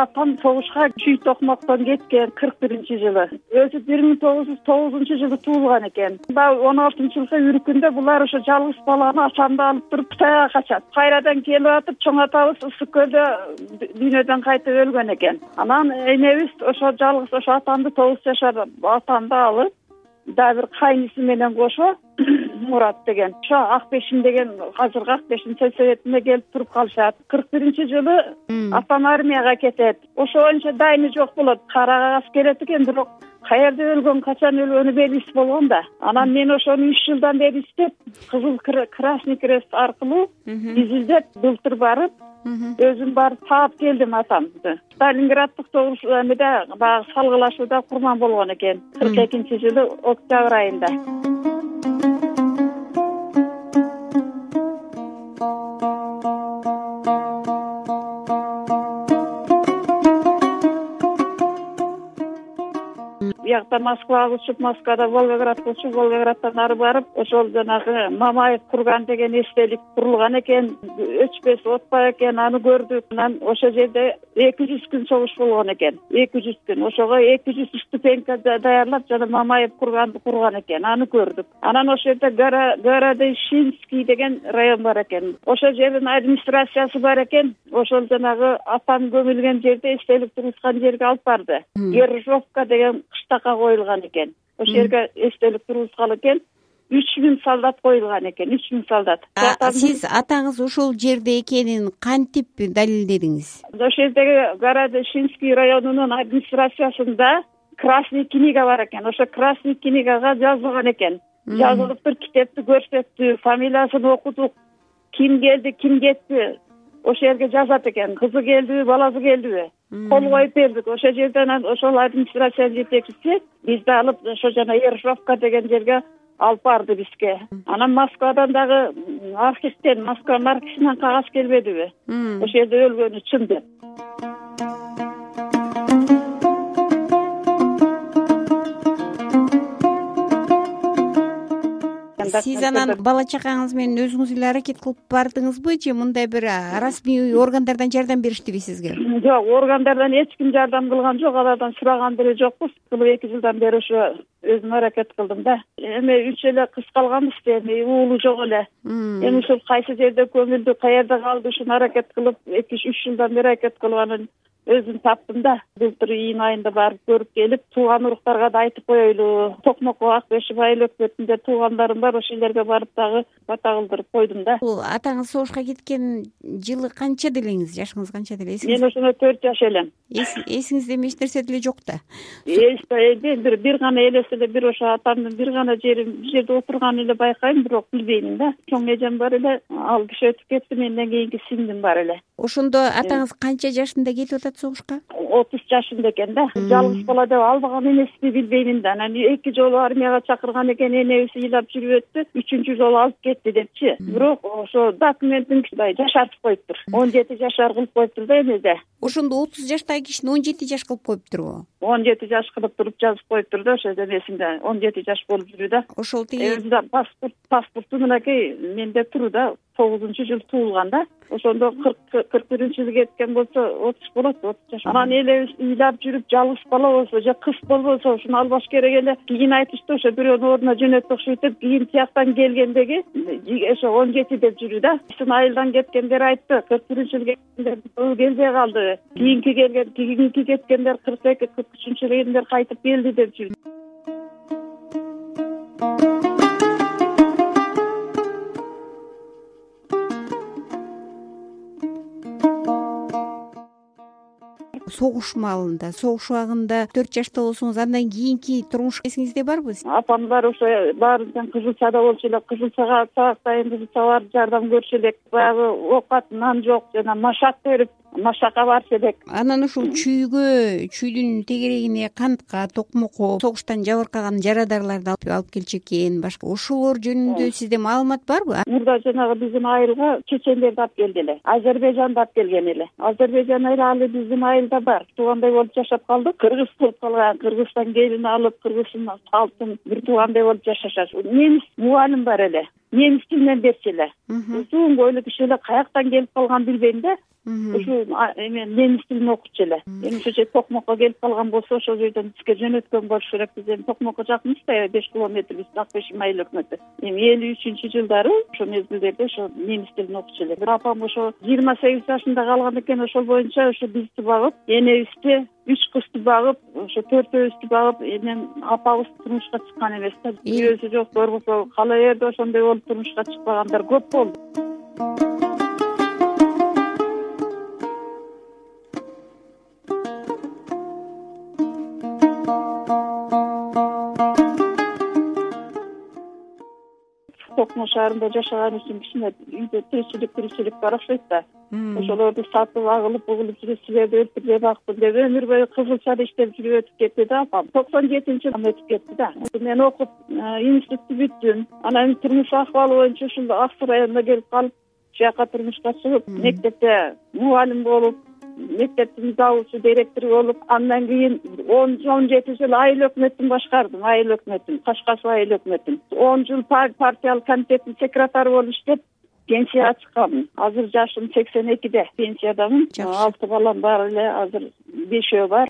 апам согушка чүй токмоктон кеткен кырк биринчи жылы. Өзү бир миң тогуз жүз тогузунчу жылы туулган экен. Баягы он алтынчы жылкы үркүндө булар ошо жалгыз баланы атамды алып туруп кытайга качат. Кайрадан келип атып чоң атабыз ысык көлдө дүйнөдөн кайтып өлгөн экен. Анан энебиз ошо жалгыз ошо атамды тогуз жашар атамды алып дагы бир кайниси менен кошо мурат деген. Ошо ак бешин деген азыркы ак бешин сельсоветине келип туруп калышат. Кырк биринчи жылы атам армияга кетет. Ошо боюнча дайыны жок болот. Кара кагаз келет экен бирок каерде өлгөн качан өлгөнү белгисиз болгон да. Анан мен ошону үч жылдан бери издеп кызыл красный крест аркылуу изилдеп былтыр барып өзүм барып таап келдим атамды. Сталинграддык согуш эмеде баягы салгылашууда курман болгон экен. Кырк экинчи жылы октябрь айында москвага учуп москвада волгоградка учуп волгограддан ары барып ошол жанагы мамаев курган деген эстелик курулган экен өчпөс отпа экен аны көрдүк. Анан ошол жерде эки жүз күн согуш болгон экен. Эки жүз күн. Ошого эки жүз ступенька даярлап жана мамаев курганды курган экен. Аны көрдүк. Анан ошол жерде городышинский деген район бар экен. Ошол жердин администрациясы бар экен. Ошол жанагы атам көмүлгөн жерде эстелик тургузган жерге алып барды. Ержовка деген коюлган экен. Ошол жерге эстелик тургузгалы экен. Үч миң солдат коюлган экен үч миң солдат. Сиз атаңыз ушул жерде экенин кантип далилдедиңиз? Ошол жердеги городышинский районунун администрациясында красный книга бар экен. Ошо красный книгага жазылган экен. Жазылыптыр китепти көрсөттү фамилиясын окудук ким келди ким кетти? Ошол жерге жазат экен. Кызы келдиби баласы келдиби кол коюп бердик. Ошол жерде анан ошол администрациянын жетекчиси бизди алып ошо жана ержовка деген жерге алып барды бизге. Анан москвадан дагы архивден москванын архивинен кагаз келбедиби ошол жерде өлгөнү чын деп сиз анан бала чакаңыз менен өзүңүз эле аракет кылып бардыңызбы же мындай бир расмий органдардан жардам бериштиби сизге жок органдардан эч ким жардам кылган жок. Алардан сураган деле жокпуз эки жылдан бери ошо өзүм аракет кылдым да. Эми үч эле кыз калганбыз да эми уулу жок эле. Эми ушул кайсы жерде көмүлдү каерде калды ушуну аракет кылып эки үч жылдан бери аракет кылып анан өзүм таптым да. Былтыр июнь айында барып көрүп келип тууган уруктарга да айтып коелу. Токмокко ак айыл өкмөтүндө туугандарым бар ошол жерлерге барып дагы бата кылдырып койдум да. Бул атаңыз согушка кеткен жылы канчада элеңиз жашыңыз канчада эле мен ошондо төрт жаш элем. Эсиңизде эми эч нерсе деле жок да. Эсте бир бир гана элесе эле бир ошо атамдын бир гана жери бир жерде отурганын эле байкайм бирок билбеймин да. Чоң эжем бар эле ал киши өтүп кетти менден кийинки сиңдим бар эле. Ошондо атаңыз канча жашында кетип атат согушка? отуз жашында экен да. Жалгыз бала деп албаган эмеспи билбеймин да анан эки жолу армияга чакырган экен энебиз ыйлап жүрүп өттү үчүнчү жолу алып кетти депчи. Бирок ошо документин мындай жашартып коюптур он жети жашар кылып коюптур да эмеде. Ошондо отуз жаштагы кишини он жети жаш кылып коюптурбу он жети жаш кылып туруп жазып коюптур да ошо эмесинде. Он жети жаш болуп жүрүү да. Ошол тиги паспорт паспорту мынакей менде тур да. Тогузунчу жылы туулган да. Ошондо кырк кырк биринчи жылы кеткен болсо отуз болот анан элебиз ыйлап жүрүп жалгыз бала болсо же кыз болбосо ушуну албаш керек эле. Кийин айтышты ошо бирөөнүн ордуна жөнөттү окшойт деп кийин тияктан келгендеги ошо он жети деп жүрдү да. Айылдан кеткендер айтты кырк биринчи жылы кеткендер келбей калды. Кийинки келген кийинки кеткендер кырк эки кырк үчүнчү жылы келгендер кайтып келди деп жүрдү согуш маалында согуш убагында төрт жашта болсоңуз андан кийинки турмуш эсиңизде барбы апам бар ошо баары тең кызылчада болчу элек кызылчага сабак сайын кызылчага барып жардам көрчү элек баягы оокат нан жок жана машак берип машакка барчу элек анан ушул чүйгө чүйдүн тегерегине кантка токмокко согуштан жабыркаган жарадарларды алып келчү экен башка. Ошолор жөнүндө сизде маалымат барбы? Мурда жанагы биздин айылга чечендерди алып келди эле. Азербайжанды алып келген эле. Азербайжан айылы алы биздин айылда бар. Туугандай болуп жашап калдык. Кыргыз болуп калган. Кыргызстан келин алып кыргыздын салтын бир туугандай болуп жашашат. Немис мугалим бар эле. Немис тилинен берчү эле. Узун бойлуу киши эле каяктан келип калганын билбейм да ушу эме немис тилин окутчу эле. Эми жер токмокко келип калган болсо ошол жерден бизге жөнөткөн болуш керек биз эми токмокко жакынбыз да беш километр биз ак бешим айыл өкмөтү эми элүү үчүнчү жылдары ошол мезгилдерде ошо немис тилин окучу эле. Бир апам ошо жыйырма сегиз жашында калган экен ошол боюнча ушу бизди багып энебизди үч кызды багып ошо төртөөбүздү багып энен апабыз турмушка чыккан эмес да. Күйөөсү жоктор болсо кала берди ошондой болуп турмушка чыкпагандар көп болду токмо шаарында жашаган үчүн кичине үйдө тиричилик тиричилик бар окшойт да ошолорду сатып агылып бугулуп жүрүп силерди өлтүрбөй бактым деп өмүр бою кызылчада иштеп жүрүп өтүп кетти да апам. Токсон жетинчи жылы өтүп кетти да. Мен окуп э, институтту бүттүм. Анан турмуш акыбалы боюнча ушул ак суу районуна келип калып ушул жака турмушка чыгып мектепте мугалим болуп мектептин завучу директору болуп андан кийин он он жети жыл айыл өкмөтүн башкардым айыл өкмөтүн кашка айыл өкмөтүн. Он жыл партиялык комитеттин секретары болуп иштеп пенсияга чыкканмын азыр жашым сексен экиде пенсиядамын. Алты балам бар эле азыр бешөө бар